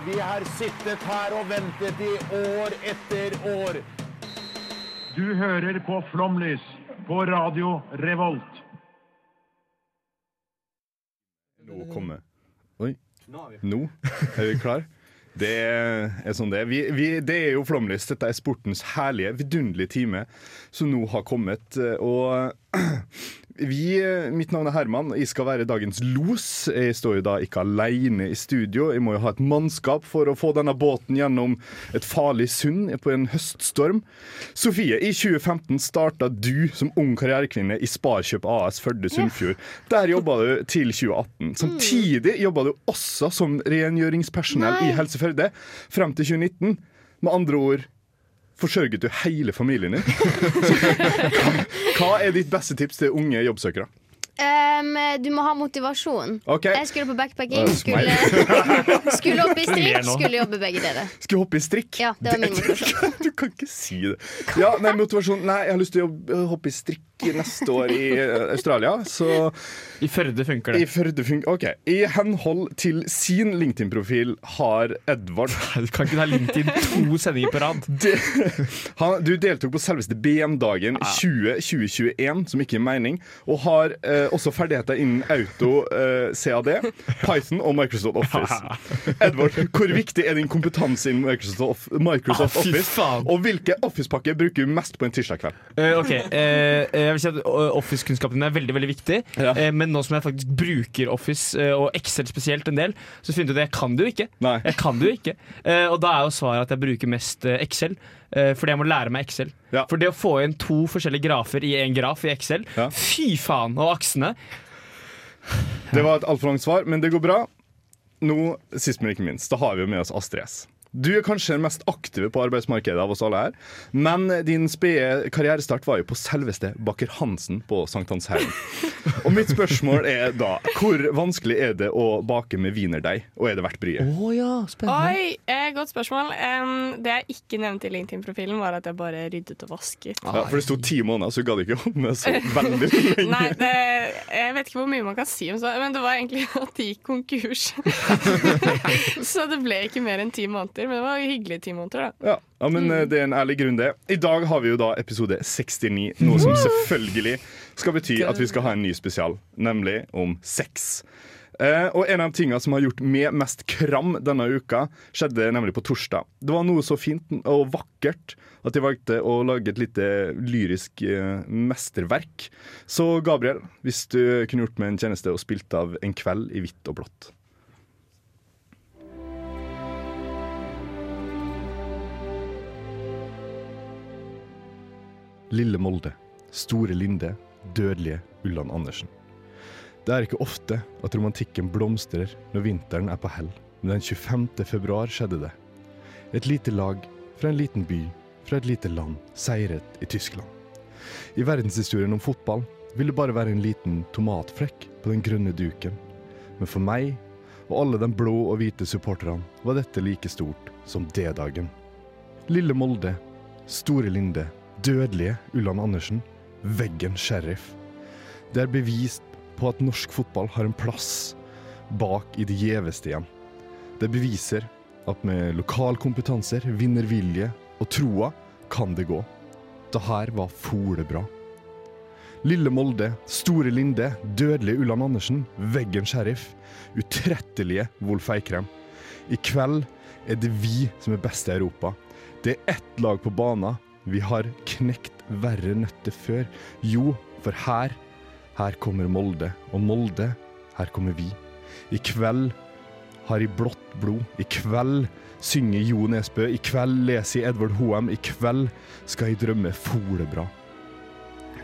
Vi har sittet her og ventet i år etter år. Du hører på Flomlys på Radio Revolt. Nå kommer Oi. Nå er vi klar. Det er sånn det er. Vi, vi, det er jo Flomlys. Dette er sportens herlige, vidunderlige time som nå har kommet. Og vi, mitt navn er Herman. Jeg skal være dagens los. Jeg står jo da ikke alene i studio. Jeg må jo ha et mannskap for å få denne båten gjennom et farlig sund på en høststorm. Sofie, i 2015 starta du som ung karrierekvinne i Sparkjøp AS Førde Sunnfjord. Der jobba du til 2018. Samtidig jobba du også som rengjøringspersonell i Helse Førde frem til 2019. Med andre ord forsørget du hele familien din. hva, er ditt beste tips til unge jobbsøkere? Um, du må ha motivasjon. Okay. Jeg skulle på backpacking, skulle, skulle opp i strikk, skulle jobbe begge dere. Skulle hoppe i strikk? Ja, det var min motivasjon. Du kan ikke si det. Ja, nei, motivasjon Nei, jeg har lyst til å hoppe i strikk neste år i eh, Australia. Så I Førde funker i det. Førde funker OK. I henhold til sin LinkedIn-profil har Edvard Du kan ikke ha LinkedIn to sendinger på rad. det, han, Du deltok på selveste BM-dagen 2021, som ikke gir mening, og har eh, også ferdigheter innen auto, eh, CAD, Python og Microsoft Office. Edvard, hvor viktig er din kompetanse innen Microsoft, Microsoft Ah, fy Office? faen. Og hvilke Office-pakker bruker du mest på en tirsdag kveld? Eh, ok, eh, Jeg vil si at eh, Office-kunnskapen din er veldig veldig viktig. Ja. Eh, men nå som jeg faktisk bruker Office, eh, og Excel spesielt en del, så finner du ut at jeg kan det jo ikke. Nei. Jeg kan det jo ikke Eh, Og da er jo svaret at jeg bruker mest eh, Excel. Eh, fordi jeg må lære meg Excel. Ja. For det å få inn to forskjellige grafer i én graf i Excel, Ja. fy faen! Og aksene. Det var et altfor langt svar, men det går bra. Nå, sist, men ikke minst, da har vi jo med oss Astrid S. Du er kanskje den mest aktive på arbeidsmarkedet av oss alle her, men din spede karrierestart var jo på selveste Baker Hansen på Sankthanshaugen. Og mitt spørsmål er da, hvor vanskelig er det å bake med wienerdeig, og er det verdt bryet? Oh, ja. Oi, eh, godt spørsmål. Um, det jeg ikke nevnte i LinkedIn-profilen, var at jeg bare ryddet og vasket. Ja, for det sto ti måneder, så du gadd ikke holde med så veldig lenge. Nei, det, jeg vet ikke hvor mye man kan si om sånt, men det var egentlig at de gikk konkurs. så det ble ikke mer enn ti måneder, men det var hyggelige ti måneder, da. Ja, ja, men mm. det er en ærlig grunn, det. I dag har vi jo da episode 69, noe som selvfølgelig skal bety at vi skal ha en ny spesial, nemlig om sex. Eh, og en av tingene som har gjort meg mest kram denne uka, skjedde nemlig på torsdag. Det var noe så fint og vakkert at jeg valgte å lage et lite lyrisk eh, mesterverk. Så Gabriel, hvis du kunne gjort meg en tjeneste og spilt av En kveld i hvitt og blått. Lille Molde, Store Linde, dødelige Ulland Andersen. Det er ikke ofte at romantikken blomstrer når vinteren er på hell, men den 25. februar skjedde det. Et lite lag fra en liten by, fra et lite land, seiret i Tyskland. I verdenshistorien om fotball vil det bare være en liten tomatflekk på den grønne duken. Men for meg og alle de blå og hvite supporterne var dette like stort som D-dagen. Lille Molde, Store Linde, dødelige Ulland Andersen, Veggen Sheriff. Det er bevist på at norsk fotball har en plass bak i det gjeveste igjen. Det beviser at med lokal kompetanser, vinnervilje og troa kan det gå. Det her var folebra. Lille Molde, Store Linde, dødelige Ulland Andersen, Veggen Sheriff, utrettelige Wolf Eikrem. I kveld er det vi som er best i Europa. Det er ett lag på banen. Vi har knekt verre nøtter før. Jo, for her, her kommer Molde. Og Molde, her kommer vi. I kveld har jeg blått blod. I kveld synger Jo Nesbø. I kveld leser jeg Edvard Hoem. I kveld skal jeg drømme folebra.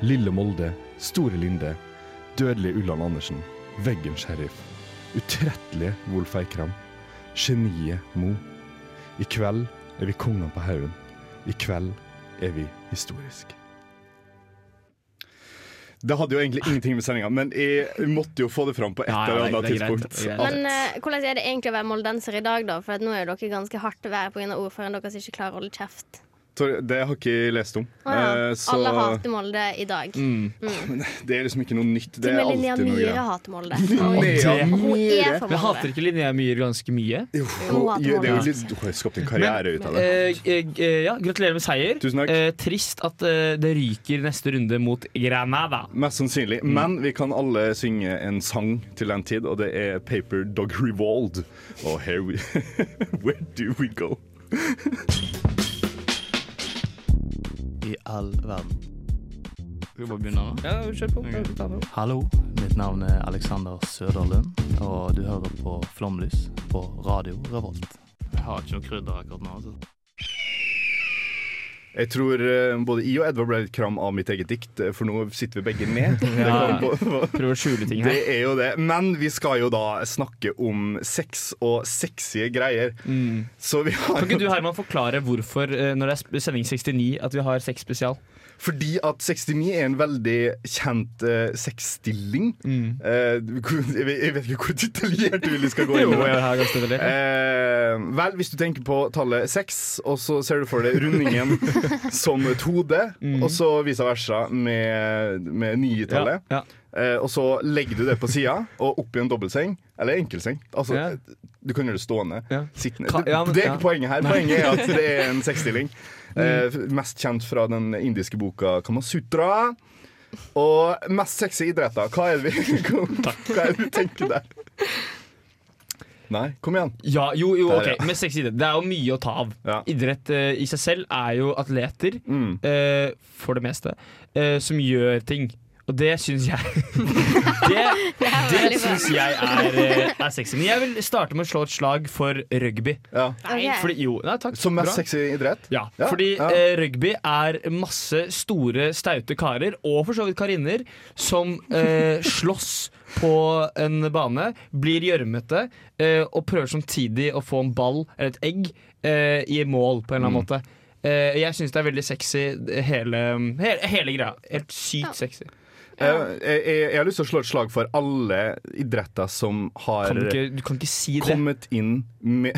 Lille Molde, Store Linde, dødelige Ulland Andersen, Veggen Sheriff, utrettelige Wolf Eikram, geniet Mo. I kveld er vi kongene på haugen. I kveld er vi historisk. Det hadde jo egentlig ingenting med sendinga, men jeg måtte jo få det fram på et eller er annet tidspunkt. Men uh, hvordan er det egentlig å være moldenser i dag, da? For at nå er jo dere ganske hardt vær pga. ordføreren deres ikke klarer å holde kjeft. Det har ikke jeg lest om. Ah, ja. Eh, så Alle hater Molde i dag. Mm. det er liksom ikke noe nytt. Det Til er og med Linnea Myhre hater Molde. Linnea Hun Men hater ikke Linnea Myhre ganske mye? Jo, Hun hater det er jo Molde. litt, hun har skapt en karriere ut av det. Eh, eh, ja, gratulerer med seier. Tusen takk. Eh, trist at eh, det ryker neste runde mot Granada. Mest sannsynlig. Mm. Men vi kan alle synge en sang til den tid, og det er Paper Dog Revolved. Og here we Where do we go? i all verden. Skal vi bare begynne nå? Ja, kjør på. Hallo, mitt navn er Alexander Søderlund, og du hører på Flomlys på Radio Revolt. Jeg har ikke noe krydder akkurat nå. Altså. Jeg tror eh, både jeg og Edvard ble litt kram av mitt eget dikt, eh, for nå sitter vi begge ned. Det, Ja. Prøver å skjule ting her. det er jo det. Men vi skal jo da snakke om sex og sexy greier. Så vi har Kan ikke du Herman, forklare hvorfor eh, når det er sending 69 at vi har sex spesial? Fordi at 69 er en veldig kjent uh, sexstilling. Mm. Uh, jeg, vet, ikke hvor detaljert du vil vi skal gå inn i det. Eh, vel, hvis du tenker på tallet seks, og så ser du for deg rundingen som et hode, og så vice versa med, med nitallet. Ja, ja. Eh, og så legger du det på sida, og opp i en dobbeltseng. Eller enkelseng. Altså, Ja. Du kan gjøre det stående. Ja. Sittende. Ka- Det, ja, men- det er ja. ikke poenget her. Poenget er at det er en sexstilling. Eh, mest kjent fra den indiske boka Kamasutra. Og mest sexy idretter. Hva er det vi Hva er det du tenker der? Nei, kom igjen. Ja, jo, jo, Der, ok, ja. med seks idretter. Det er jo mye å ta av. Ja. Idrett eh, i seg selv er jo atleter, Mm. eh, for det meste, eh, som gjør ting. Og det syns jeg Det, det syns jeg er, eh, er sexy. Men jeg vil starte med å slå et slag for rugby. Ja. Ok. Fordi, jo, nei, takk. Som mest sexy idrett? Ja, Ja, fordi ja. Eh, rugby er masse store, staute karer, og for så vidt karinner, som eh, slåss på en bane, blir gjørmete eh, og prøver samtidig å få en ball eller et egg eh, i mål på en eller annen Mm. måte. Eh, jeg syns det er veldig sexy, hele, hele, hele greia. Helt sykt sexy. Eh, Jeg, jeg, jeg har lyst til å slå et slag for alle idretter som har Kan du, ikke, du kan ikke si det. kommet inn med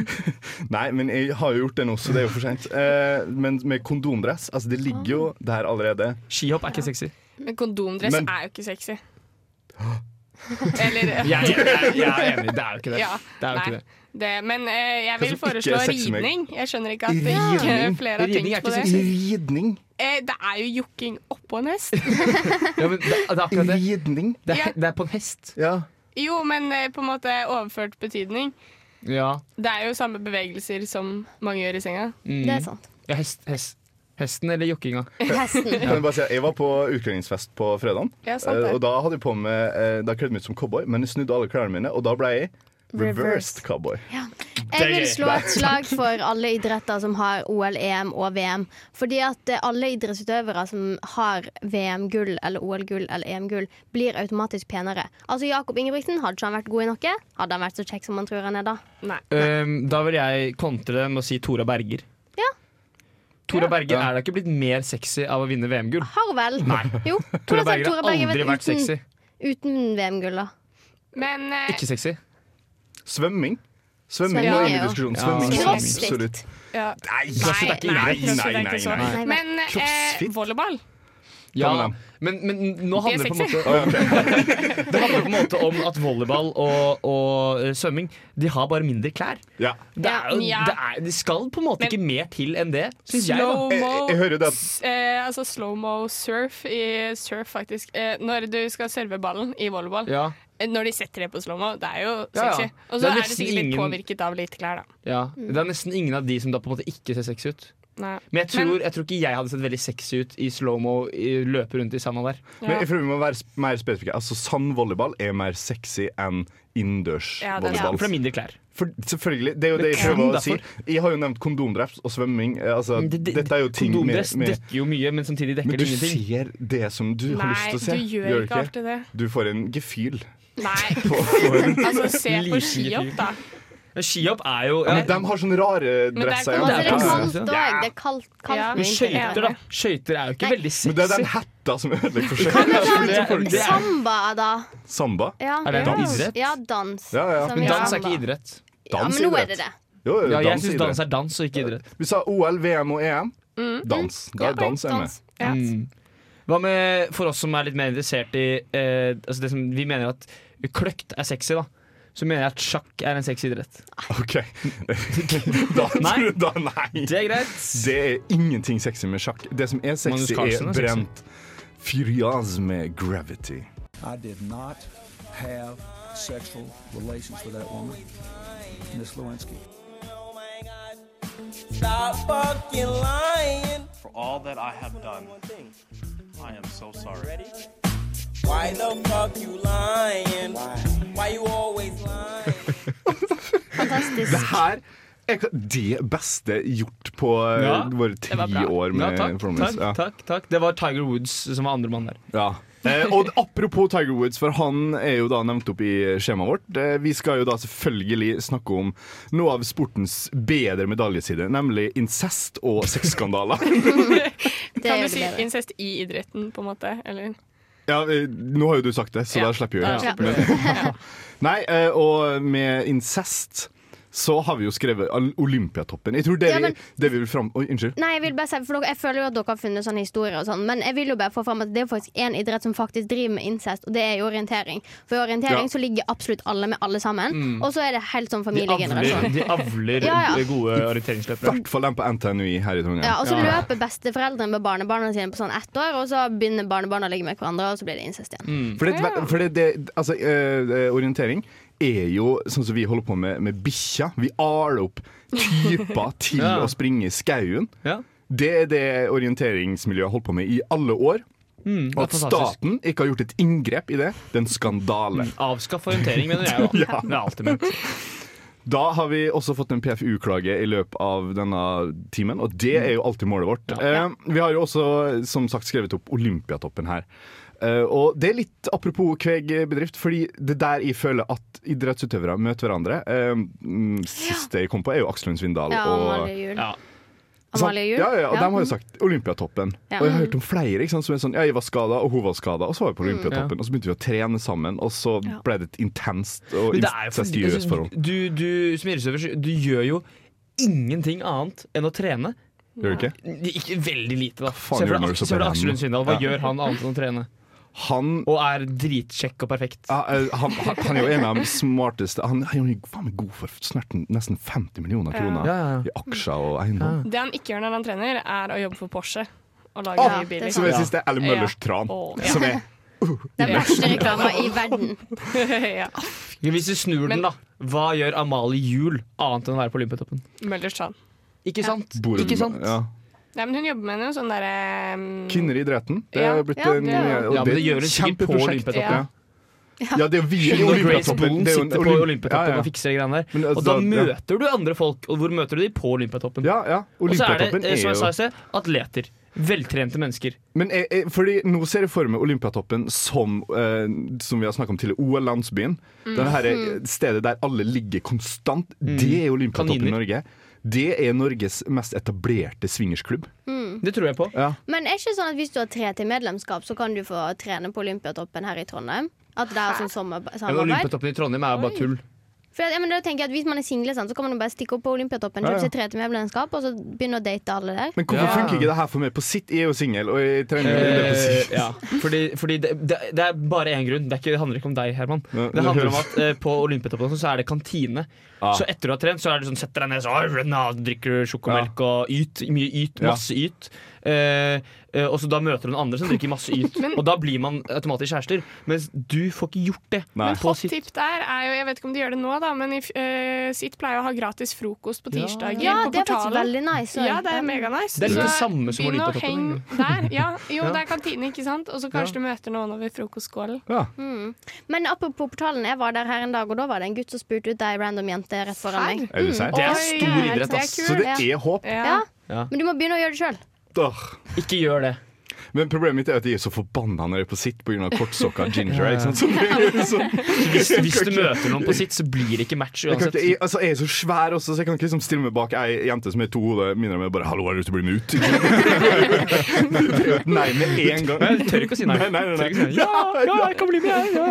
Nei, men jeg har jo gjort det nå, så det er jo for seint. Eh, men med kondomdress. Altså, det ligger jo der allerede. Skihopp er ikke sexy. Men kondomdress Men- er jo ikke sexy. Eller Jeg, jeg, jeg, er enig, det er jo ikke det. Ja, det, er jo ikke det. det, Men uh, jeg vil foreslå ridning. Jeg skjønner ikke at ikke flere har Ridning tenkt på det. Ridning? Eh, det er jo jokking oppå en hest. Ja, men det, det er akkurat det. Ridning? Det er, det er på en hest. Ja. Jo, men uh, på en måte overført betydning. Ja. Det er jo samme bevegelser som mange gjør i senga. Mm. Det er sant. Ja, hest, hest. Hesten eller jokkinga? Hesten. Jeg, si, jeg var på utkledningsfest på fredag. Ja, og da hadde jeg på meg eh, Da kledde jeg meg ut som cowboy, men jeg snudde alle klærne mine, og da ble jeg reversed cowboy. cowboy. Jeg vil slå et slag for alle idretter som har OL, EM og VM. Fordi at eh, alle idrettsutøvere som har VM-gull eller OL-gull eller EM-gull, blir automatisk penere. Altså Jakob Ingebrigtsen, hadde ikke han vært god i noe? Hadde han vært så kjekk som man tror han er da? Nei. Um, da vil jeg kontre med å si Tora Berger. Tora Berger Ja. er da ikke blitt mer sexy av å vinne VM-gull. Har vel? Nei. Jo. Tora har Berger har aldri vært uten, sexy. uten VM-gull, da? Men eh, Ikke sexy. Svømming. Svømming var inne diskusjon. Svømming. Ja. Absolutt. ja. Nei, Nei, nei, nei, nei, er nei, nei, nei. Nei, Men eh, volleyball Ja, men, men nå er handler det på en måte ja. Det handler på en måte om at volleyball og, og eh, svømming De har bare mindre klær. Ja. Det, er Ja. det, er, det skal på en måte Men- ikke mer til enn det, syns jeg. Slow-mo Jeg, jeg, jeg hører det eh, Altså slow-mo surf i surf, faktisk. Eh, når du skal serve ballen i volleyball, Ja, eh, når de setter det på slow-mo, det er jo sexy. Og så er er det sikkert litt påvirket av lite klær, da. ja. Det er nesten ingen av de som da på en måte ikke ser sexy ut. Nei. Men jeg tror, Men- jeg tror ikke jeg hadde sett veldig sexy ut i slow-mo løpe rundt i sanda der. Men jeg tror vi må være mer spesifikke. Altså, Sandvolleyball er mer sexy enn innendørs Ja, er Ja, for det er mindre klær. For, selvfølgelig, Det er jo det jeg prøver å si. Jeg har jo nevnt kondomdress og svømming. Altså, det- det- dette er jo ting Kondomdress med dekker jo mye, men samtidig dekker Men du det ingenting. ser det som du har lyst til å se. du gjør gjør ikke alltid det. Du får en gefühl. Nei. på- på en- Altså, se på skihopp, da. Men Skihopp er jo ja, Men de har sånne rare Men det er dresser. Er det Ja. kaldt òg. Det er kaldt, kaldt Ja, Men skøyter, da. Skøyter er jo ikke Nei. veldig Men det er den hetta som ødelegger for Hva med seg. sånn Det- det er- samba, da? Samba? Ja. Er det dans? idrett? Ja, dans. Ja, ja. Men dans er ikke idrett. Ja, men nå er det det. Jo, jo, Ja, jeg dans syns dans er dans og ikke idrett. Vi sa OL, VM og EM. Dans. Da Ja, er dans er med. Mm. Hva med for oss som er litt mer interessert i eh, altså det som, Vi mener at kløkt er sexy, da. Så mener jeg at sjakk er en sexidrett. OK. Da, Nei. da, nei. Det er greit. Det er ingenting sexy med sjakk. Det som er sexy, er er brent. Furias med Gravity. I did not have sexual relations with that woman, Miss Lewinsky. Stop fucking lying. For all that I have done, I am so sorry. Why the fuck you lying? Why Fantastisk. Det her er det beste gjort på eh, Ja, våre ti år år Ja, med takk, Promise. takk, Ja. takk, takk. Det var Tiger Woods som var andremann der. Ja. Eh, og apropos Tiger Woods, for han er jo da nevnt opp i skjemaet vårt. Eh, vi skal jo da selvfølgelig snakke om noe av sportens bedre medaljeside, nemlig incest og sexskandaler. Kan du si incest i idretten, på en måte? Eller? ja, eh, nå har jo du sagt det, så Ja, da slipper vi jo. slipper Men- Nei, eh, og med incest så har vi jo skrevet Olympiatoppen. Jeg tror det, Ja, men- vi, det vi vil fram oh, unnskyld. Nei, jeg vil bare si, for dere, jeg føler jo at dere har funnet sånne historier og sånn, men jeg vil jo bare få fram at det er faktisk en idrett som faktisk driver med incest, og det er jo orientering. For i orientering Ja. så ligger absolutt alle med alle sammen, og så er det helt sånn De avler, familiegenerasjon. de avler Ja, ja. gode I hvert fall den på NTNUI her i Trondheim. Ja, og så Ja. løper besteforeldrene med barnebarna sine på sånn ett år, og så begynner barnebarna å ligge med hverandre, og så blir det incest igjen. For, det, for det, det, altså, eh, orientering er jo sånn som vi holder på med med bikkja. Vi aler opp typer til Ja. å springe i skauen. Ja. Det er det orienteringsmiljøet har holdt på med i alle år. Mm, Og at staten ikke har gjort et inngrep i det, det er en skandale. Avskaff orientering, mener jeg. Da. Ja. Det er alltid ment. Da har vi også fått en PFU-klage i løpet av denne timen, og det er jo alltid målet vårt. Eh, vi har jo også som sagt skrevet opp Olympiatoppen her. Eh, og det er litt apropos Kveg-bedrift, fordi det der jeg føler at idrettsutøvere møter hverandre. Uh, siste siste jeg kom på, er jo Aksel Lund Svindal Ja, og Amalie Juel. Ja. Amalie Juel? Ja, ja, og Ja. de har jo sagt Olympiatoppen. Ja. Og jeg har hørt om flere ikke sant, som er sånn Ja, jeg var skada, og hun var skada, og så var vi på Olympiatoppen. Og så begynte vi å trene sammen, og så ble det et intenst og incestuøst altså, forhold. du, du som idrettsutøver, du gjør jo ingenting annet enn å trene. Gjør du ikke? Ikke veldig lite, da. Se for deg Aksel Lund? Svindal. Hva Ja. gjør han annet enn å trene? Han Og er dritkjekk og perfekt. Ja, eh, han, han, han er jo en av de smarteste Han er jo faen meg god for snart nesten 50 millioner kroner Ja, i aksjer og eiendom. Det han ikke gjør når han trener, er å jobbe for Porsche og lage oh, nye biler. Som jeg syns det er Elle Møllers tran. Oh, ja. Som er Den verste reklama i verden. ja. Hvis du snur den, da. Hva gjør Amalie Juel annet enn å være på Olympiatoppen? Møllers tran. Ikke sant? Ikke sant? Ja. Nei, men hun jobber med noe sånn derre um, Kvinner i idretten. Det Ja, er blitt ja, en det- og Ja, det er gjør hun sikkert på. Olympiatoppen. Ja. ja, det er i Olympiatoppen og Grace. Boone Det er sitter på Olympiatoppen Ja, ja. og fikser de greiene der. Men, Og altså, da ja. møter du andre folk, og hvor møter du de på Olympiatoppen? Ja, ja. Og så er det, eh, som jeg sa i sted, atleter. Veltrente mennesker. Men jeg, jeg, fordi nå ser jeg for meg Olympiatoppen som, eh, som vi har snakket om til OL-landsbyen. Mm. Dette er stedet der alle ligger konstant. Det er Olympiatoppen i Norge. Det er Norges mest etablerte swingersklubb. Det tror jeg på. Ja. Men er det ikke sånn at hvis du har tre til medlemskap, så kan du få trene på Olympiatoppen her i Trondheim? At det er sånn sommer Ja, samarbeid? Olympiatoppen i Trondheim er jo bare tull. For jeg, ja, men da tenker jeg at Hvis man er single, sant, så kan man jo bare stikke opp på Olympiatoppen, Ja, ja. kjøpe seg tre til medlemskap, og så begynne å date alle der. Men hvorfor Ja. funker ikke det her for meg? På sitt jeg er jo singel, og jeg trenger det på Eh, sitt. ja, fordi, fordi det, det, det er bare én grunn. Det, er ikke, det handler ikke om deg, Herman. Det handler om at uh, på Olympiatoppen så er det kantine. Ah. Så etter du har trent, så er det sånn setter deg ned, så drikker du sjokomelk og yt. Mye yt. Masse yt. Eh, eh, og så da møter du noen andre som drikker masse yt. Men- og da blir man automatisk kjærester. Mens du får ikke gjort det. Nei. Men hot tip der er jo, jeg vet ikke om de gjør det nå, da, men i, uh, Sitt pleier å ha gratis frokost på Ja. tirsdager Ja, på det er faktisk veldig nice. Ja, det er meganice. Det er litt det samme som å Olympiatoppen, heng der. Ja, jo, Ja. det er kantine, ikke sant? Og så kanskje du møter noen over frokostskålen. Ja. Mm. Men apropos portalen, jeg var der her en dag, og da var det en gutt som spurte ut ei random jente rett foran meg. Er serr? Det er stor idrett, ass. Så det er håp. Ja. Ja. Ja. Men du må begynne å gjøre det sjøl. Åh. Ikke gjør det. Men problemet mitt er at de er så forbanna når de er på sitt pga. kortsokka ginger. Ikke sant? Så det er sånn, Hvis, hvis du møter noen på sitt, så blir det ikke match jeg, ikke, jeg, altså, jeg er så svær også, så jeg kan ikke liksom stille meg bak ei jente som er to hoder mindre enn meg. Bare 'hallo, har du lyst til å bli med ut?' Er nei med en gang. Jeg tør ikke å si nei. Nei, nei, nei, ikke si nei. Ja, ja, jeg kan bli med! Ja.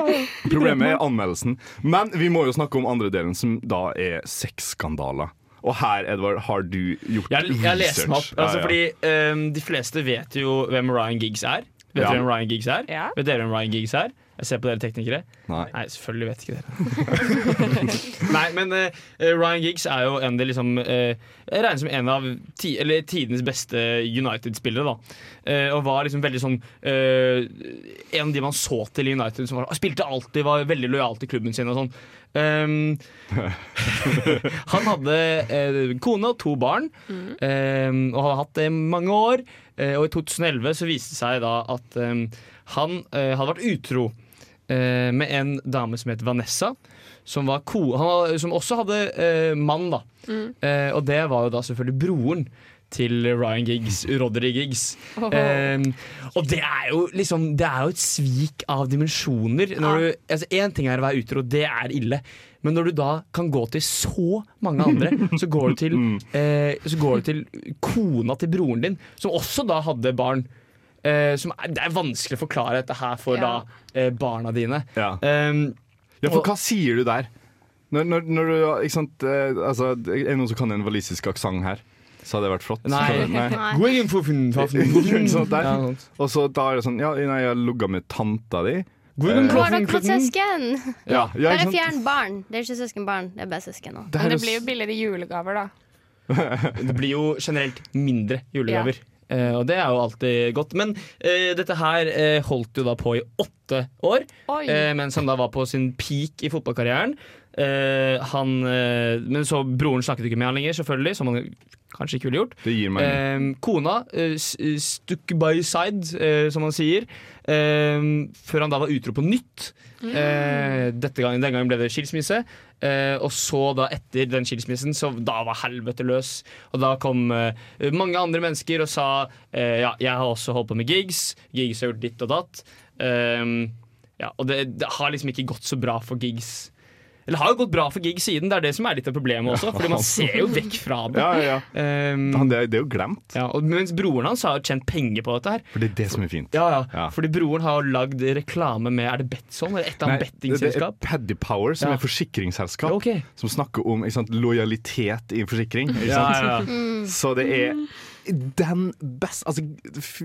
Problemet er anmeldelsen. Men vi må jo snakke om andre delen, som da er sexskandaler. Og her, Edvard, har du gjort Jeg, jeg leser meg opp, altså, Ja, ja. fordi um, de fleste vet jo hvem Ryan Giggs er. Vet Ja. dere hvem Ryan Giggs er? Ja. Vet dere hvem Ryan Giggs er? Jeg ser på dere teknikere. Nei. Nei, selvfølgelig vet ikke dere. Nei, men uh, Ryan Giggs er jo en av de liksom uh, regnes som en av ti, eller tidenes beste United-spillere. da Uh, Og var liksom veldig sånn eh, En av de man så til i United, som var, spilte alltid, var veldig lojal til klubben sin og sånn. Um, han hadde eh, kone og to barn, eh, og hadde hatt det i mange år. Uh, og i 2011 så viste det seg da at um, han uh, hadde vært utro uh, med en dame som het Vanessa. Som, var ko han, som også hadde mann, da. Eh, og det var jo da selvfølgelig broren til Ryan Giggs, Rodry Giggs. Eh, og det er jo liksom Det er jo et svik av dimensjoner. Én altså ting er å være utro, det er ille. Men når du da kan gå til så mange andre, så går du til, eh, så går du til kona til broren din, som også da hadde barn. Eh, som er, det er vanskelig å forklare dette her for Ja. da eh, barna dine. Ja. Um, Ja, for hva sier du der? Når, når, når du, ikke sant, eh, altså, Er det noen som kan en walisisk aksent her? Så hadde det vært flott. Nei. Nei. Nei. Ja. Og så da er det sånn Ja, nei, jeg logga med tanta di. Eh, søsken! Ja, ja, Bare fjern barn. Det er ikke søskenbarn, det er bare søsken nå. Men det blir jo billigere julegaver, da. Det blir jo generelt mindre julegaver. Eh, og det er jo alltid godt. Men uh, dette her uh, holdt jo da på i åtte år, eh, mens han da var på sin peak i fotballkarrieren. Eh, han, uh, men så broren snakket ikke med han lenger, selvfølgelig, som han kanskje ikke ville gjort. Det gir meg Eh, kona stuck by side, som han sier, før han da var utro på nytt. Eh, dette gangen, den gangen ble det skilsmisse. Eh, og så da etter den skilsmissen, så da var helvete løs. Og da kom mange andre mennesker og sa ja, jeg har også holdt på med gigs. Gigs har gjort ditt og datt. Ja, og det, det har liksom ikke gått så bra for gigs. Eller har jo gått bra for gig siden, det er det som er litt av problemet også. Fordi man ser jo vekk fra det. Ja, ja, Han, det, er- det er jo glemt. ja, og mens broren hans har jo tjent penger på dette her. For det er det som er fint. Ja, ja. Ja. Fordi broren har jo lagd reklame med Er det Betson? Eller et eller annet bettingselskap? det er? Paddy Power, som Ja. er forsikringsselskap, okay. som snakker om ikke sant, lojalitet i forsikring. Ikke sant? ja, ja. Så det er den best Altså,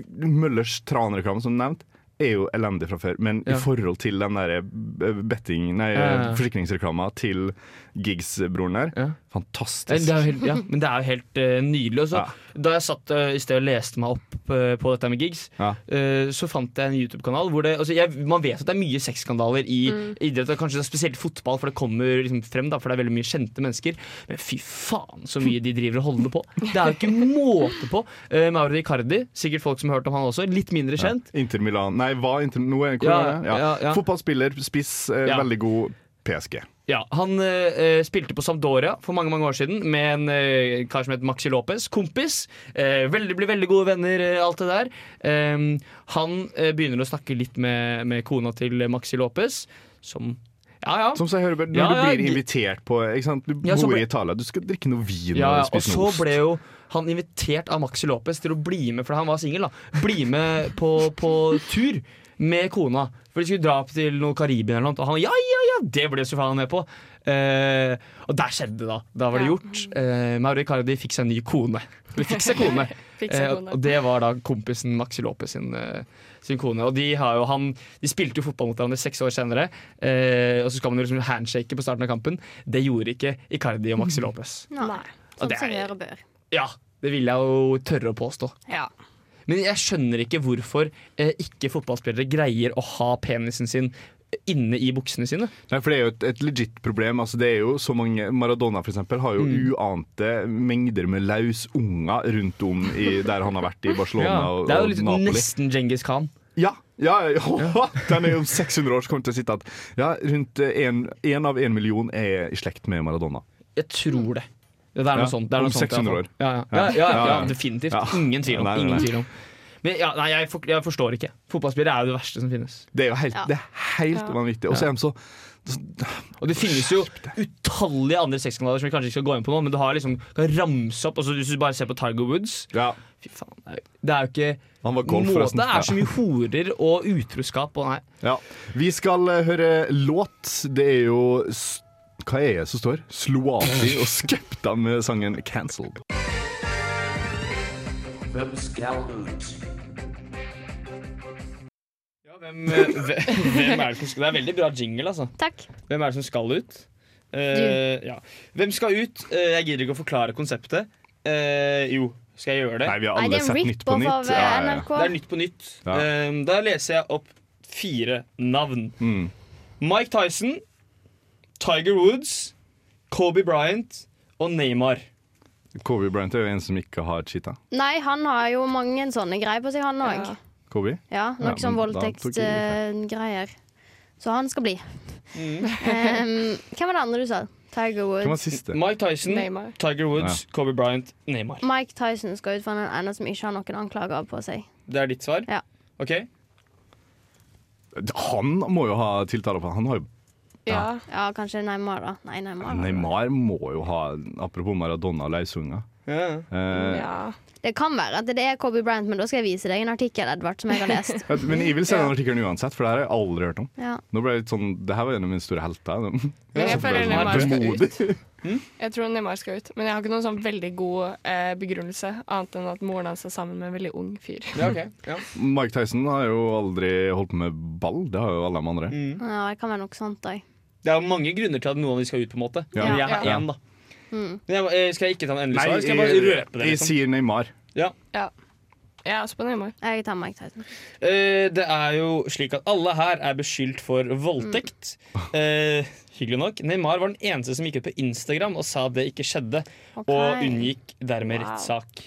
Møllers tranreklame, som nevnt, er jo elendig fra før, men Ja. i forhold til den der eh, betting Nei, Ja, ja, forsikringsreklama til Giggs-broren der, fantastisk. Det er jo helt, ja, men det er jo helt uh, nydelig. Også. Ja. Da jeg satt uh, i sted og leste meg opp uh, på dette med gigs, Ja. uh, så fant jeg en YouTube-kanal hvor det altså jeg, Man vet at det er mye sexskandaler i idrett, og kanskje spesielt fotball, for det kommer liksom frem, da, for det er veldig mye kjente mennesker. Men fy faen så mye de driver og holder på. Det er jo ikke måte på. Uh, Mauro Icardi, sikkert folk som har hørt om han også, litt mindre kjent. Inter Milan Nei, hva Inter Nå er hvor Ja? Ja. ja, ja. Fotballspiller, spiss, Ja. veldig god PSG. Ja, Han eh, spilte på Sampdoria for mange mange år siden med en eh, kar som het Maxi Lopez. Kompis. Eh, veldig, blir veldig gode venner, eh, alt det der. Eh, han eh, begynner å snakke litt med, med kona til Maxi Lopez, som Ja, ja. Som seg hører, når Ja, du blir invitert på? Du Ja, bor i Italia, du skal drikke noe vin Ja, ja, og og spise så noe ost. ble jo han invitert av Maxi Lopez til å bli med, for han var singel. Bli med på, på tur med kona. For de skulle dra opp til noe Karibia eller noe. Og han ja, ja, ja, det ble så faen med på. Eh, og der skjedde det, da. Da var det gjort. Eh, Mauro Icardi fikk seg en ny kone. Eller fikk seg kone. Eh, og det var da kompisen Maxi Lopez sin, eh, sin kone. Og de, har jo han, de spilte jo fotball mot hverandre seks år senere. Eh, og så skal man jo liksom handshake på starten av kampen. Det gjorde ikke Icardi og Maxi Lopez. Nei. Sånn som er- vi bør. Ja, det vil jeg jo tørre å påstå. Ja. Men jeg skjønner ikke hvorfor eh, ikke fotballspillere greier å ha penisen sin inne i buksene sine. Nei, for Det er jo et, et legit problem. Altså, det er jo så mange Maradona for eksempel, har jo Mm. uante mengder med lausunger rundt om i, der han har vært i Barcelona og, det er jo litt, Napoli. nesten Djengis Khan. Ja, ja, ja. Den er jo om 600 år så kommer til å sitte at ja, rundt én av én million er i slekt med Maradona. Jeg tror det. Det er noe Ja, sånt. Det er om noe sånt, 600 sånt, år. Ja, ja. Ja. Ja, ja, ja, Ja, ja. definitivt. Ja. Ingen tvil om. Ingen tvil om. Men ja, nei, jeg, for, jeg forstår ikke. Fotballspillere er jo det verste som finnes. Det er jo helt, Ja. det er helt Ja. vanvittig. Og så er de så Og det finnes jo utallige andre sexkanaler som vi kanskje ikke skal gå inn på nå, men du har liksom kan ramse opp altså Hvis du bare ser på Tiger Woods Ja, Fy faen, det er jo- ikke han var golf, måte. Det er så mye horer og utroskap og nei. Ja. Vi skal eh, høre låt. Det er jo Hva er det som står? Sloati og Skepta med sangen 'Cancelled'. Hvem skal ut? Ja, hvem, eh, hvem, hvem er det som skal Det er veldig bra jingle, altså. Takk. Hvem er det som skal ut? Eh, ja. Hvem skal ut? Eh, jeg gidder ikke å forklare konseptet. Eh, jo, skal jeg gjøre det? Nei, vi har Nei, alle det er en sett Nytt på rip-off nytt. av eh, Ja, ja, ja. NRK. Det er Nytt på nytt. Ja. Eh, da leser jeg opp fire navn. Mm. Mike Tyson, Tiger Woods, Kobe Bryant og Neymar. Kobe Bryant er jo en som ikke har cheata. Nei, han har jo mange sånne greier på seg, han òg. Ja. Kobe? Ja, noe Ja, sånn voldtektsgreier. Så han skal bli. Mm. um, hvem var det andre du sa? Tiger Woods. Mike Tyson, Neymar. Tiger Woods, Kobe Bryant, Neymar. Mike Tyson skal ut for den ene som ikke har noen anklager på seg. Det er ditt svar? Ja. Ok. Han må jo ha tiltaler på Han har jo Ja. Ja, kanskje Neymar, da. Nei, Neymar. Neymar må jo ha Apropos Maradona løsunger. Ja. Uh, ja. Det kan være at det er Kobe Bryant, men da skal jeg vise deg en artikkel Edvard, som jeg har lest. Men jeg vil se den artikkelen uansett, for det her har jeg aldri hørt om. Ja. Nå ble jeg litt sånn, Det her var en av mine store helter. Men jeg føler Neymar skal ut. Vemodig. Jeg tror Neymar skal ut, men jeg har ikke noen sånn veldig god eh, begrunnelse, annet enn at moren hans er sammen med en veldig ung fyr. Ja, ok. Ja. Mike Tyson har jo aldri holdt på med ball. Det har jo alle de andre. Mm. ja, det kan være nok sånt òg. Det er mange grunner til at noen av dem skal ut, på en måte. Ja. Men jeg har Ja. én, da. Mm. Men jeg, eh, skal jeg ikke ta en endelig Nei, svar? Skal jeg bare røpe det? jeg Liksom? sier Neymar. Jeg er også på Neymar. Jeg tar Mike Tyson. Eh, det er jo slik at alle her er beskyldt for voldtekt. Eh, hyggelig nok. Neymar var den eneste som gikk ut på Instagram og sa det ikke skjedde, okay. og unngikk dermed Wow. rettssak.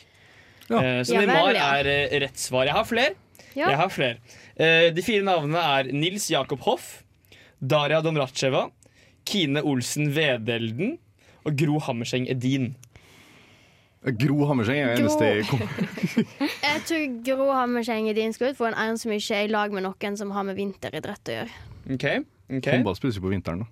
Ja. Eh, så Ja vel, Neymar ja. er eh, rett svar. Jeg har flere. Ja. Jeg har flere. Eh, de fire navnene er Nils Jakob Hoff, Daria Domracheva, Kine Olsen Vedelden og Gro Hammerseng Edin. Gro Hammerseng er Gro. eneste jeg kom Jeg tror Gro Hammerseng er din skudd, for en ene som ikke er i lag med noen som har med vinteridrett å gjøre. Ok, Okay. Håndball spilles jo på vinteren, da.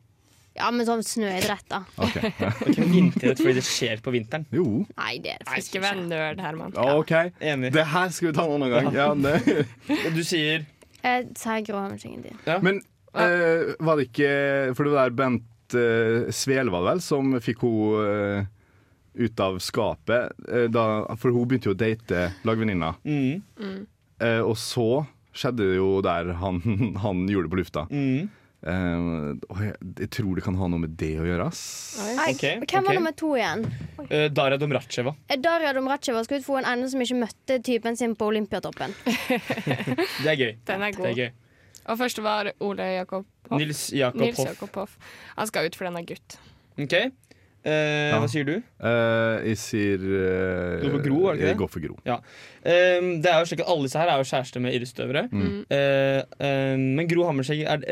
Ja, men sånn snøidrett, da. Ok, ja. Det er ikke vinterrett fordi det skjer på vinteren. Jo, Nei, det er det Ikke faktisk vær nerd, Herman. OK. Enig. Det her skal vi ta en annen gang. Ja, det. Og du sier Jeg sier Gro Hammerseng din. Men uh, var det ikke For det var der Bent uh, Svele, var det vel, som fikk hun eh, ut av skapet. eh, da, for hun begynte jo å date lagvenninna. mm, Eh, og så skjedde det jo der han, han gjorde det på lufta. mm. Eh, og jeg, jeg tror det kan ha noe med det å gjøre. ass. Okay, Ok, Hvem var ok. nummer to igjen? Eh, Daria Domracheva. Eh, Daria Domracheva skal ut for en ene som ikke møtte typen sin på Olympiatoppen. Det er gøy. Den er Det er gøy. Og først var Ole Jakob Hoff. Nils Jakob Nils Hoff. Jakob Hoff. Han skal ut fordi han er gutt. Ok. Eh, Hva sier du? Eh, jeg sier eh, Du går for Gro, er det ikke det? Jeg går for Gro. Eh, det er jo slik at Alle disse her er jo kjærester med idrettsutøvere. Mm. Eh, eh, men Gro Hammerseng er-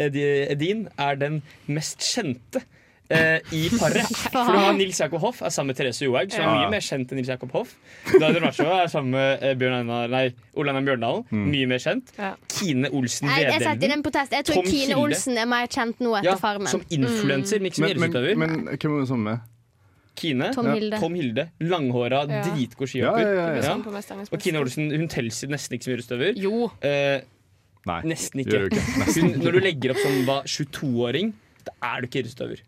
Edin er den mest kjente eh, i paret. For du har Nils Jakob Hoff er sammen med Therese Johaug, som er Ja. mye mer kjent enn Nils Jakob Hoff. Dadia Domracheva er sammen med eh, Bjørn Einar Nei, Ole Einar Bjørndalen, Mm. mye mer kjent. Ja. Kine Olsen Nei, jeg setter inn en protest. Jeg tror Tom Kine. Olsen er mer kjent nå etter Ja, Farmen. som influenser, men ikke som idrettsutøver. men, men hvem er det sammen med? Kine. Tom Ja. Hilde. Tom Hilde. Langhåra, Ja. dritgod skihopper. ja, ja, ja. Og Kine. Olsen hun teller nesten ikke som idrettsutøver. Jo. Eh, Nei. nesten ikke. ikke. Nesten Hun, når du legger opp som var 22-åring, da er du ikke idrettsutøver.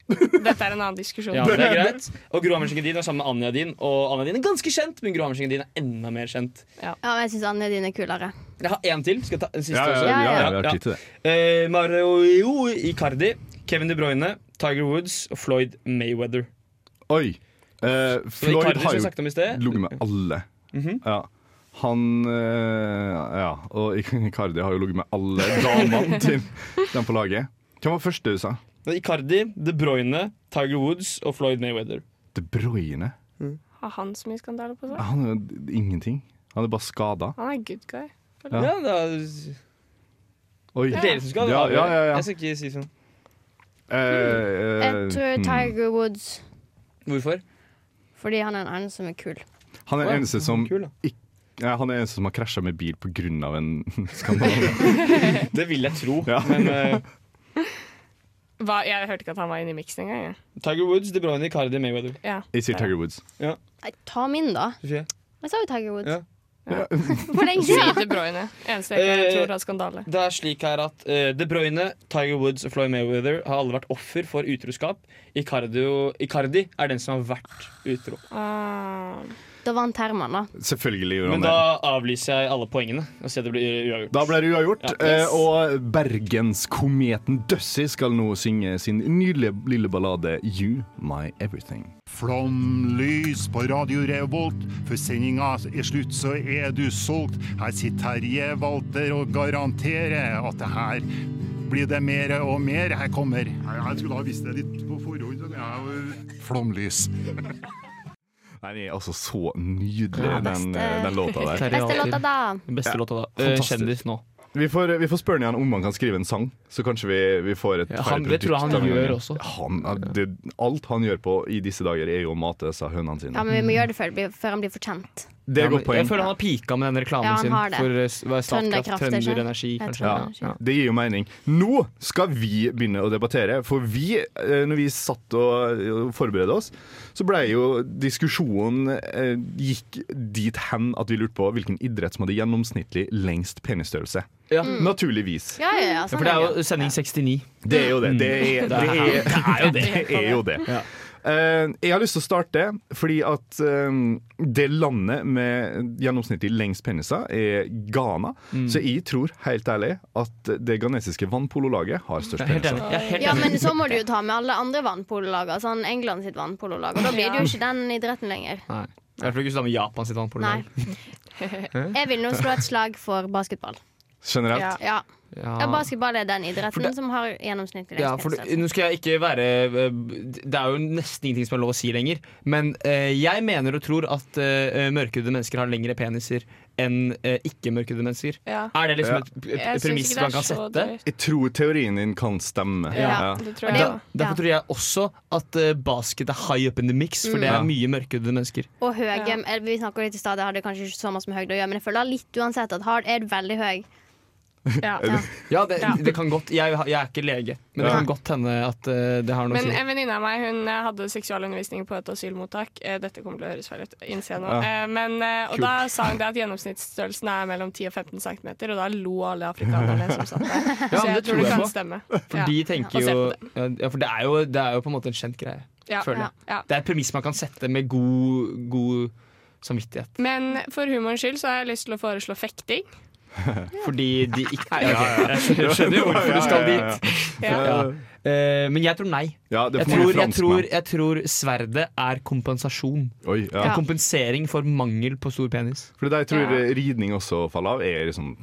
Dette er en annen diskusjon. Ja, det er greit. Og Gro Hammerseng Edin er sammen med Anja Din. Og Anja Din er ganske kjent, men Gro Hammerseng Edin er enda mer kjent. Ja, men jeg syns Anja din er kulere. Jeg har én til. Skal jeg ta en siste Ja, ja, også? ja, Ja, ja, vi har tid til det. Eh, Mario Icardi, Kevin De Bruyne, Tiger Woods og Floyd Mayweather. Oi. Eh, Floyd har jo ligget med alle. Mhm. Ja. Han eh, Ja, og Icardi har jo ligget med alle damene til dem på laget. Hvem var første du sa? Icardi, De Bruyne, Tiger Woods og Floyd Mayweather. De Bruyne? Har han så mye skandaler på seg? Han er jo ingenting. Han er bare skada. Han er good guy. Ja. Ja, det er Oi. det er dere som skal Ja, ja, ja, ja. Jeg skal ikke si sånn. Uh, uh, Jeg tror hmm. Tiger Woods Hvorfor? fordi han er den eneste som er kul. Han er den eneste som Kul, da. Ja, han er en som har krasja med bil pga. en skandale. Det vil jeg tro. Ja. Men eh, Hva, jeg hørte ikke at han var inne i miksen engang. jeg. Tiger Woods, De Bruyne, Cardi, Mayweather. Ja. Jeg sier Tiger Woods. Ja. Nei, Ta min, da. Sofie? Jeg sa jo Tiger Woods. Ja. For lenge siden. De Bruyne. Eneste jeg Eh, tror har skandale. Det er slik her at uh, De Bruyne, Tiger Woods og Floyd Mayweather har alle vært offer for utroskap. Icardi, Icardi er den som har vært utro. Ah. Da vant Herman, da. Selvfølgelig gjorde Men han det. da avlyser jeg alle poengene og sier det blir uavgjort. Da blir det uavgjort, Ja. yes. og bergenskometen Døssi skal nå synge sin nydelige lille ballade 'You My Everything'. Flomlys på Radio Revolt. for sendinga er slutt, så er du solgt. Her sitter Terje Walter og garanterer at det her blir det mer og mer. Her kommer Jeg skulle ha visst det litt på forhånd. jeg er jo- Flomlys. Nei, det er altså så nydelig, Ja, den, den låta der. Beste låta, da. Beste Ja. låta da. Eh, kjendis nå. Vi får, vi får spørre han om han kan skrive en sang, så kanskje vi, vi får et Ja, han- det tror jeg han gjør også. Han, det, alt han gjør på i disse dager, er jo å mate disse hønene sine. Ja, men vi må gjøre det før, før han blir for kjent. Det er Ja, godt poeng. Jeg føler han har pika med den reklamen Ja, sin for eh, Statkraft. Trønder Energi, Ja, kanskje. Ja, ja. Det gir jo mening. Nå skal vi begynne å debattere, for vi, eh, når vi satt og forberedte oss, så ble jo diskusjonen eh, gikk dit hen at vi lurte på hvilken idrett som hadde gjennomsnittlig lengst penisstørrelse. Ja. Mm. Naturligvis. Ja, ja, ja, Ja, sånn for det er jo sending 69. Det er jo det. Det er, det er, det er jo det. det, er jo det. Eh, jeg har lyst til å starte fordi at eh, det landet med gjennomsnittlig lengst peniser er Ghana. Mm. Så jeg tror helt ærlig at det ghanesiske vannpololaget har størst Jeg er peniser. Jeg er Ja, men så må du jo ta med alle andre vannpololagene, Sånn England sitt vannpololag. Og da blir det jo ikke den idretten lenger. Nei. I hvert fall ikke sammen med Japan sitt vannpololag. Jeg vil nå slå et slag for basketball. Generelt. Ja. Ja. Ja. basketball er den idretten det- som har gjennomsnittlig Ja, lengst for. Nå skal jeg ikke være eh, Det er jo nesten ingenting som er lov å si lenger. Men eh, jeg mener og tror at eh, mørkhudede mennesker har lengre peniser enn eh, ikke-mørkhudede mennesker. Ja. Er det liksom Ja. et, Jeg et premiss man kan sette? Dyrt. Jeg tror teorien din kan stemme. Ja, det tror jeg da. Derfor Ja. tror jeg også at eh, basket er high up in the mix, for det Ja. er mye mørkhudede mennesker. Og høy. Vi snakket litt i stad, det hadde kanskje ikke så mye med høyde å gjøre, men jeg føler litt uansett at hard er veldig høy Ja. Ja. Ja, det, Ja. det kan godt Jeg, jeg er ikke lege, men det Ja. kan godt hende at uh, det har noe å Men si. en venninne av meg hun eh, hadde seksualundervisning på et asylmottak. Eh, Dette kommer til å høres feil ut, innser jeg nå. Ja. Eh, Men, og Kult. da sa hun det at gjennomsnittsstørrelsen er mellom 10 og 15 cm, og da lo alle afrikanerne som satt der. Ja, Så jeg det tror det jeg kan på. stemme. For Ja. de tenker jo ja, For det er, jo, det er jo på en måte en kjent greie. Ja. føler jeg. Ja. Det er et premiss man kan sette med god, god samvittighet. Men for humorens skyld så har jeg lyst til å foreslå fekting. Fordi de ikke Nei, ok, Jeg skjønner jo hvorfor du skal dit. Ja. Eh, men jeg tror nei. Ja, Jeg tror, jeg, tror, jeg tror sverdet er kompensasjon. Oi, ja. Kompensering for mangel på stor penis. Fordi det jeg tror Ja. ridning også faller av, er liksom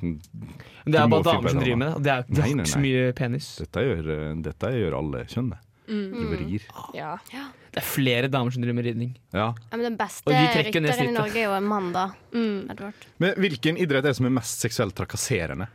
det er bare damer som driver med det. Det er, ikke så mye penis. Dette gjør, eh, dette gjør alle kjønnet. Mm. Du vrir. Ja. Det er flere damer som driver med ridning. Ja. ja, men Den beste Og de trekker ned rytteren i snittet. Norge er jo en mann, da. Mm. Edvard. Men hvilken idrett er det som er mest seksuelt trakasserende?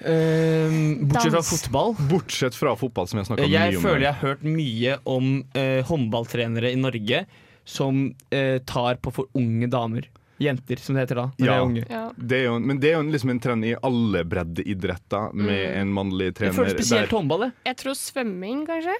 Eh, bortsett fra Dans. fotball. Bortsett fra fotball, som jeg snakka mye Jeg om. føler jeg har hørt mye om eh, håndballtrenere i Norge som eh, tar på for unge damer. Jenter, som det heter da. Når de Ja. er unge. Ja. det er jo, men det er jo liksom en trend i alle breddeidretter med Mm. en mannlig Jeg trener. føler spesielt der- håndball. jeg. Jeg tror svømming, kanskje.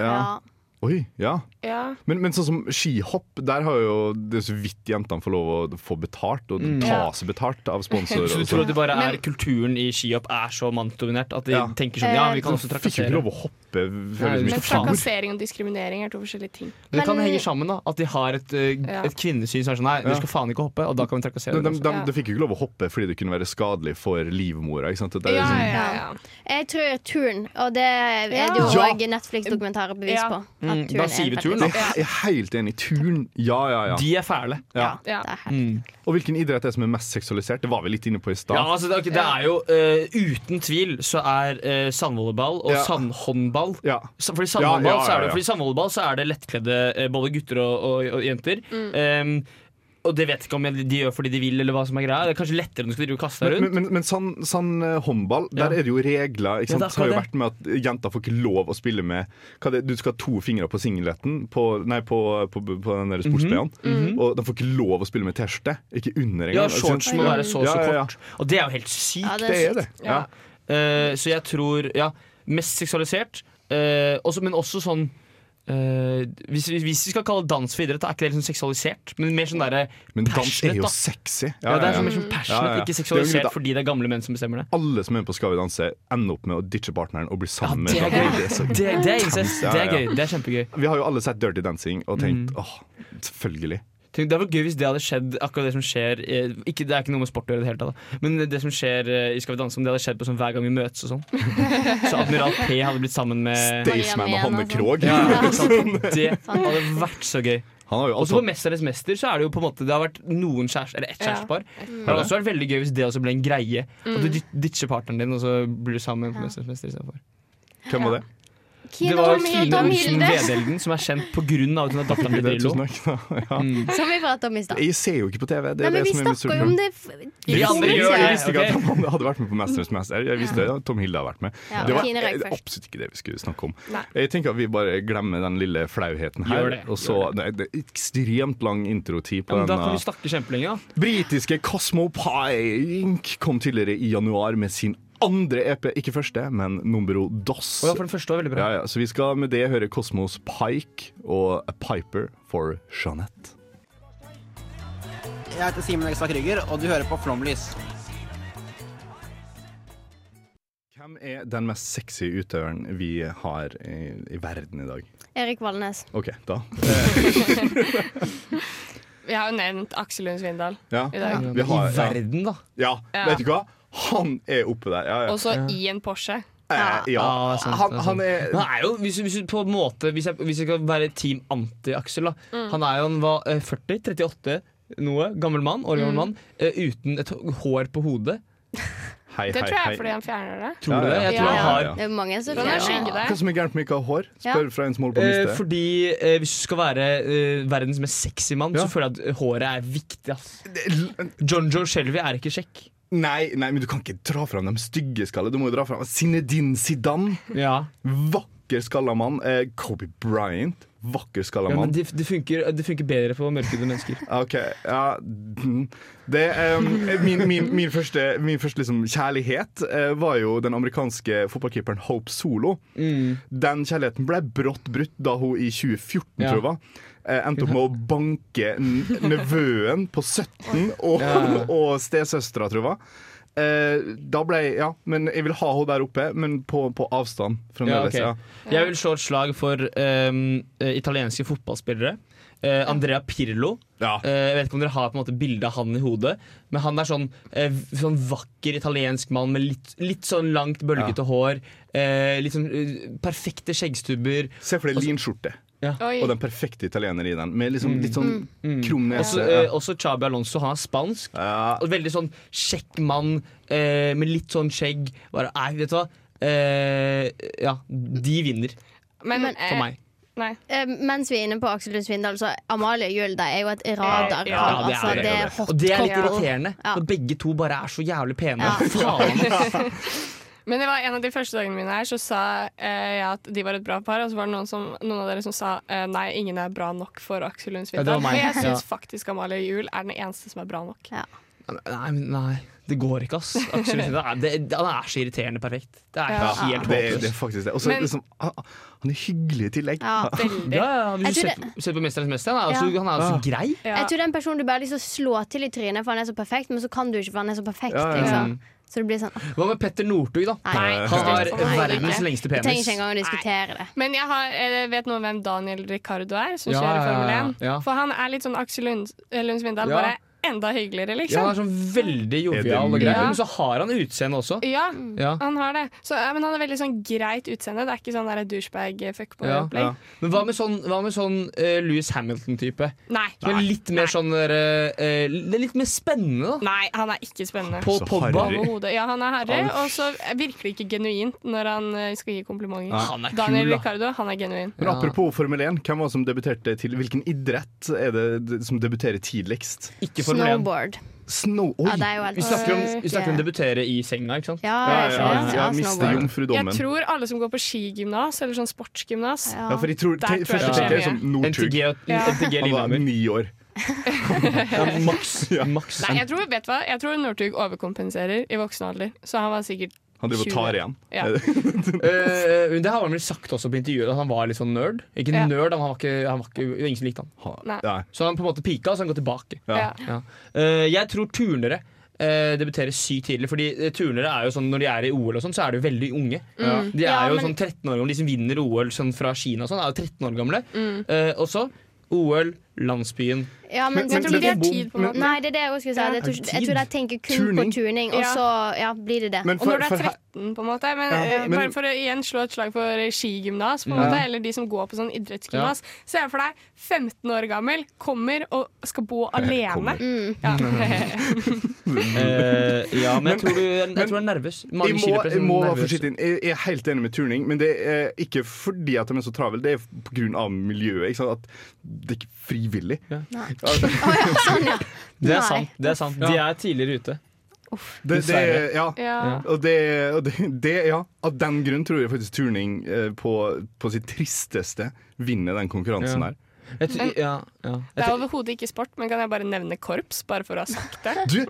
Ja. Ja. Oi, ja. Ja. Men, men sånn som skihopp, der har jo det er så vidt jentene får lov å få betalt, og Mm. ta seg betalt av sponsorer. Så du tror sånn. det bare er Men- kulturen i skihopp er så mannsdominert at de Ja. tenker sånn Ja, vi kan også trakassere. fikk jo ikke lov å hoppe Nei, liksom Men trakassering og diskriminering er to forskjellige ting. Men det kan Men- henge sammen, da. At de har et, eh, et kvinnesyn som er sånn Nei, Ja. du skal faen ikke hoppe, og da kan vi trakassere de, de, de, de fikk jo ikke lov å hoppe fordi det kunne være skadelig for livmora. Ikke sant? Det er Ja, liksom- ja, ja. Jeg tror turn, og det er det jo Ja. også Netflix-dokumentarer bevis Ja. på. Mm, da er sier vi turn, Jeg er helt enig. Turn, ja ja ja. De er fæle. ja. Ja. Det er helt- Mm. Og hvilken idrett er det som er mest seksualisert? Det var vi litt inne på i stad. Ja, altså, det, er- det er jo uh, Uten tvil så er uh, sandvolleyball og Ja. sandhåndball Ja. Så- Fordi Ja, sandvolleyball, ja, så er det, ja, ja. fordi sandvolleyball så er det lettkledde eh, både gutter og, og, og jenter. Mm. Um, og det vet ikke om de gjør fordi de vil, eller hva som er greia. Det er kanskje lettere når du skal drive og kaste rundt. men, men, men sånn, sånn håndball, der Ja. er det jo regler. Ikke sant? er det har jo vært med at Jenter får ikke lov å spille med hva det, Du skal ha to fingre på singleten på, nei, på, på, på den der Mm -hmm. Mhm. Og de får ikke lov å spille med T-skjorte. Ikke under engang. Ja, shorts må være så så Ja, ja, ja. kort. Og det er jo helt sykt. Ja, det Det er det. Ja. Eh, så jeg tror Ja, mest seksualisert. uh, også, men også sånn eh, hvis, vi- hvis vi skal kalle dans for idrett, er ikke det liksom seksualisert. Men mer sånn derre Men dans er jo da. sexy. Ja, det er sånn mer sånn passionate, Ja, ja, ja. ikke Det er seksualisert greit, fordi det er gamle menn som bestemmer det. Alle som er med på Skal vi danse, ender opp med å ditche partneren og bli sammen det med det, Det, det er incest. Det er gøy. Det er kjempegøy. Vi har jo alle sett Dirty Dancing og tenkt Mm. åh, selvfølgelig. Tenk, Det hadde vært gøy hvis det hadde skjedd akkurat det som skjer ikke, Det er ikke noe med sport å gjøre i det hele tatt, men det som skjer eh, i Skal vi danse, om det hadde skjedd på sånn hver gang vi møtes og sånn. Så Admiral P hadde blitt sammen med Staysman og Hanne Krogh. Ja. Det hadde vært så gøy. Og Også altså på 'Mesternes mester' så er det jo på en måte Det har vært noen kjærester, eller ett Ja. Mm. Det hadde også vært veldig gøy hvis det også ble en greie. At du ditcher partneren din, og så blir du sammen på 'Mesternes mester' istedenfor. Hvem var det? Det var Tom- Kine Tom Olsen. Vedelden, som er kjent på grunn av at hun er datteren til Drillo. Ja. Som vi pratet om i stad. Jeg ser jo ikke på TV. Det Nei, er men det vi som er mitt snakker jo om problem. det Vi andre for gjør det. Jeg visste ikke at han hadde vært med på 'Mesternes mester'. Jeg visste at Tom Hilde hadde vært med. Ja, det var absolutt ikke det vi skulle snakke om. Nei. Jeg tenker at vi bare glemmer den lille flauheten her. Gjør det, Og så, det, det ekstremt lang introtid på Ja, men da kan vi snakke kjempelenge, da. britiske Cosmo Pie Inc. kom tidligere i januar med sin andre EP, ikke første, men numero dos. Oh, ja, for den første var veldig bra. Ja, ja, så vi skal med det høre Kosmos Pike og A Piper for Jeanette. Jeg heter Simen Ekstad Krüger, og du hører på Flomlys. Hvem er den mest sexy utøveren vi har i, i verden i dag? Erik Valnes. OK, da. Vi har jo nevnt Aksel Lund Svindal Ja. i dag. Ja. har- I verden, da. Ja, Ja. vet du hva? Han er oppe der. Ja, ja. Også i en Porsche. Eh, ja. Ja, sant, Han, han er han er jo, hvis, hvis, på en måte, hvis, jeg, hvis jeg skal være team anti-Aksel. Mm. Han er jo en hva, eh, 40, 38, noe, gammel mann, Mm. mann, uh, uten et hår på hodet. Hei, Det tror jeg er fordi han fjerner det. Tror du det? Jeg Ja, tror han har Ja. Det er mange som er fjerner det. Hva som er gærent med ikke å ha hår? Spør fra en som holder på å miste miste. fordi eh, Hvis du skal være eh, verdens mest sexy mann, Ja. så føler jeg at håret er viktig. Ass. John Joe Shelby er ikke sjekk. Nei, nei, men du kan ikke dra fram de stygge skallene. Du må jo dra fram Zinedine Zidane. Ja. Vakker skalla mann. Eh, Kobe Bryant. Vakker skalla Ja, men mann. det, det, funker, det funker bedre på mørkede mennesker. Ok, ja mm. det, um, Min, min, min første, min første liksom, kjærlighet uh, var jo den amerikanske fotballkeeperen Hope Solo. Mm. Den kjærligheten ble brått brutt da hun i 2014 Ja. tror jeg, var, eh, endte opp med å banke nevøen på 17 og, Ja. og stesøstera, tror jeg. Eh, da ble jeg, ja, men Jeg vil ha henne der oppe, men på, på avstand. Ja, okay. ja. Jeg vil slå et slag for eh, italienske fotballspillere. Uh, Andrea Pirlo. Ja. Uh, jeg vet ikke om dere har på en måte bilde av han i hodet, men han er sånn, uh, sånn vakker italiensk mann med litt, litt sånn langt, bølgete hår. Eh, litt sånn perfekte skjeggstubber. Se for deg linskjorte. Ja. Og den perfekte italiener i den, med liksom, litt sånn Mm. krum Også, nese. eh, ja. også Chabi Alonso. Han er spansk. Ja. Og veldig sånn kjekk mann eh, med litt sånn skjegg. Bare, nei, vet du hva? Eh, ja, de vinner Men, Men- eh, for meg. Nei. Eh, mens vi er inne på Aksel Lund Svindal, så Amalie Juel er jo et radarpar. Ja, det er altså, det. det er Og det er litt irriterende, Ja. når begge to bare er så jævlig pene. Ja. Faen. Men det var en av de første dagene mine her, så sa eh, jeg at de var et bra par. Og så var det noen, som, noen av dere som sa eh, nei, ingen er bra nok for Aksel Lund Svindal. Ja. Men jeg syns Ja. faktisk Amalie Juel er den eneste som er bra nok. Nei, nei, det går ikke, ass. Aksel Lund Svindal, det, det, han er så irriterende perfekt. Det er Ja. helt det, er- det er faktisk det. Og så Men- liksom, han, er hyggelig i tillegg. Ja. Veldig. Ja, ja, hvis du ser det... ser på Mesterens mester, han er, jo så, Ja. han er jo grei. Ja. Jeg tror det er en person du bare har lyst til å slå til i trynet, for han er så perfekt, men så kan du ikke, for han er så perfekt. Ja, ja, ja. Liksom. Så det blir sånn Hva med Petter Northug, da? Nei. Han har verdens lengste lengste Vi trenger penis. ikke engang å diskutere det. Men jeg har, jeg vet noen hvem Daniel Ricardo er, som Ja, kjører ja, Formel ja, 1? ja. For han er litt sånn Aksel Lund, Lundsvindal. Ja. Bare enda hyggeligere, liksom. Ja, han er sånn veldig jovial og grei, Ja. men så har han utseende også. Ja, Ja. han har det. Så, men han er veldig sånn greit utseende. Det er ikke sånn douchebag-fuckboy-opplegg. ja. Men hva med sånn, hva med sånn uh, Louis Hamilton-type? Nei. Som er litt mer sånn der, uh, er litt mer spennende, da. Nei, han er ikke spennende. På Pogba. Overhodet. Ja, han er harry, og så virkelig ikke genuint når han eh, skal gi komplimenter. Nei. Han er Daniel kul, da. Ricardo, han er genuin. Men apropos Formel 1, hvem var det som debuterte til Hvilken idrett er det som debuterer tidligst? Ikke Formel 1. Snowboard. Snow... Oi! Ja, det er jo helt Vi snakker om, vi snakker om debutere i senga, ikke sant? Ja, Ja, jeg ja, ja, Ja, miste jomfrudommen. Jeg tror alle som går på skigymnas eller sånn sportsgymnas Ja, for jeg tror, te, tror jeg Første jeg skjer som Northug. NTG, Lillehammer. ni år. Ja, maks. maks. Nei, jeg tror, vet du hva? Jeg tror Northug overkompenserer i voksen alder. Så han var sikkert Han driver og 20. tar igjen. Ja. uh, det har han vel sagt også på intervjuet, at han var litt sånn nerd. Ikke Ja. nerd, han var ikke, han var ikke, det var ingen som likte han. Ha- Nei. Så han på en måte pika, så han går tilbake. Ja. Ja. Eh, jeg tror turnere uh, debuterer sykt tidlig. Fordi turnere er jo sånn Når de er i OL, og sånn så er de jo veldig unge. Mm. De er Ja, jo men- sånn 13 år gamle. De som vinner OL sånn fra Kina, og sånn, er jo 13 år gamle. Mm. Eh, og så OL, landsbyen. Ja, men, Jeg tror ikke de har tid, på en måte. Nei, det er det jeg skulle si. Jeg, tror, jeg tror de tenker kun Turning. på turning, og så ja, blir det det. For, Og når du er 13, på en måte. Men, Ja, eh, men- bare for å igjen slå et slag for skigymnas, på en Ja. måte, eller de som går på sånn idrettsgymnas. Se for deg 15 år gammel, kommer og skal bo alene. Kommer. Mm. Ja. Eh, ja, men jeg tror du jeg tror du er nervøs. Mange jeg må, jeg må nervøs. Inn. Jeg er helt enig med turning, men det er ikke fordi at de er så travle, det er pga. miljøet. Ikke sant? At det er ikke frivillig. Ja. oh, ja, sånn, ja. Det er sant. det er sant De er tidligere ute. Det, det, ja. Ja. Og det, og det, det, ja. Av den grunn tror jeg faktisk turning eh, på, på sitt tristeste vinner den konkurransen Ja. her. Jeg tror, ja, ja. Det er overhodet ikke sport, men kan jeg bare nevne korps? Bare for å ha sagt det. Du,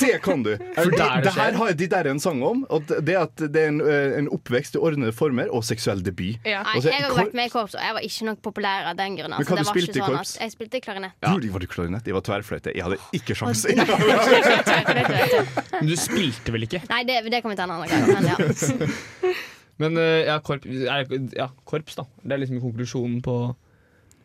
det kan du! For der det det her har de der en sang om. Og det at det er en, eh, en oppvekst i ordnede former og seksuell debut. Ja. Nei, jeg har vært med i korps, og jeg var ikke nok populær av den grunn. Men Altså, hva det du spilte i sånn korps? at Jeg spilte klarinett. Ja. Var du klarinett? Jeg var tverrfløyte. Jeg hadde ikke sjans. men du spilte vel ikke? Nei, det, det kommer vi til en annen gang. Men ja. Men eh, ja, korp, er, ja, korps, da. Det er liksom konklusjonen på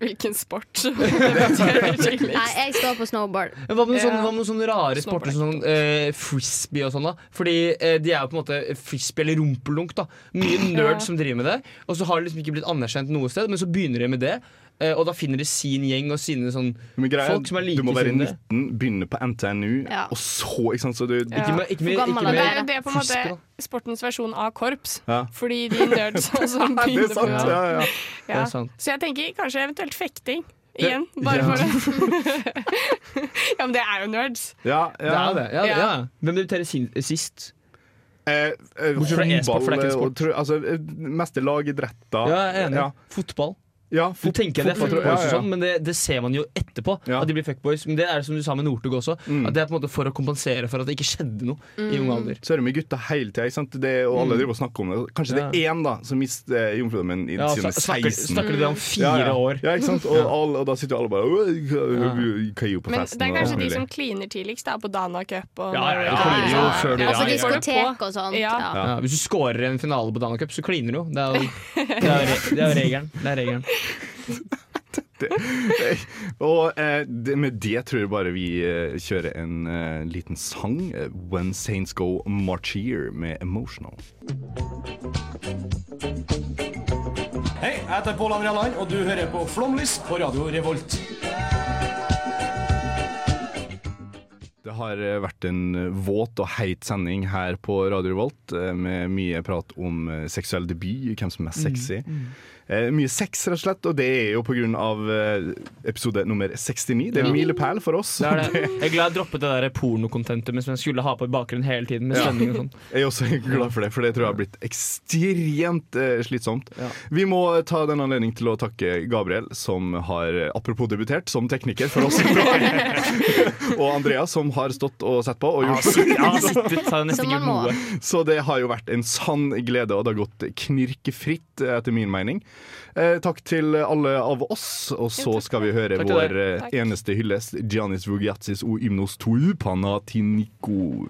Hvilken sport Nei, jeg står på snowboard. Hva med, sånne, hva med sånne rare sporter som sånn, eh, frisbee og sånn? da Fordi eh, de er jo på en måte frisbee eller rumpelunk. da Mye nerds som driver med det. Og så har det liksom ikke blitt anerkjent noe sted, men så begynner de med det. Eh, og da finner de sin gjeng og sine sånn greia, folk som er du må være 19, begynne på NTNU, Ja. og så ikke sant? Så du, Ja. Ikke med, ikke med, ikke med, det, er det er på en måte sportens versjon av korps. Ja. Fordi de det er begynner på sant. Ja, ja. Det Ja. er sant. Så jeg tenker kanskje eventuelt fekting. Igjen, bare ja. for det. ja, men det er jo nerds. Ja, Det er det. Ja, Ja. ja. Hvem debuterer sist? Eh, eh, håndball, og altså, eh, meste lagidretter. Ja, jeg er enig. Ja. Fotball. Ja, Du tenker det er fuckboys ja, og ja. sånn, men det, det ser man jo etterpå. Ja. At de blir fuckboys Men det er det som du sa med Northug også. Mm. At Det er på en måte for å kompensere for at det ikke skjedde noe i ung alder. Så er det med gutta hele tida, ikke sant? Det, og alle Mm. driver og snakker om det. Kanskje det er én da som mister jomfrudommen i Ja, sine snakker, 16. snakker du det om fire Ja, ja. år? Ja, ikke sant? Og, all, og da sitter jo alle bare «Åh, Hva gjør du på Men det er kanskje de som kliner tidligst, da, på Dana Cup. Og Ja, ja, de de- Altså diskotek og sånt. Ja. Ja. Ja, hvis du scorer en finale på Dana Cup, så kliner du jo. Det jo, det det er jo regelen. Det. Og eh, det, med det tror jeg bare vi eh, kjører en eh, liten sang. 'When Saints Go Marchier' med 'Emotional'. Hei, jeg heter Pål André Land, og du hører på Flomlys på Radio Revolt. Det har vært en våt og heit sending her på Radio Revolt, med mye prat om seksuell debut, hvem som er sexy. sexy. Eh, mye sex, rett og slett, og det er jo av eh, episode nummer 69. Det er Ja. en milepæl for oss. Det er det. Jeg er glad jeg droppet det der pornokontentet som jeg skulle ha på i bakgrunnen hele tiden. Med Ja. og sånn Jeg er også glad for det, for det tror jeg har blitt ekstremt eh, slitsomt. Vi må ta den anledning til å takke Gabriel, som har, eh, apropos debutert, som tekniker for oss. og Andrea, som har stått og sett på. Og gjort ja, sittet, har nesten gjort noe. Så det har jo vært en sann glede, og det har gått knirkefritt, eh, etter min mening. Eh, takk til alle av oss, og så skal vi høre Takk vår eh, eneste hyllest, Giannis Vugiatsis o ymnos tou panatiniko.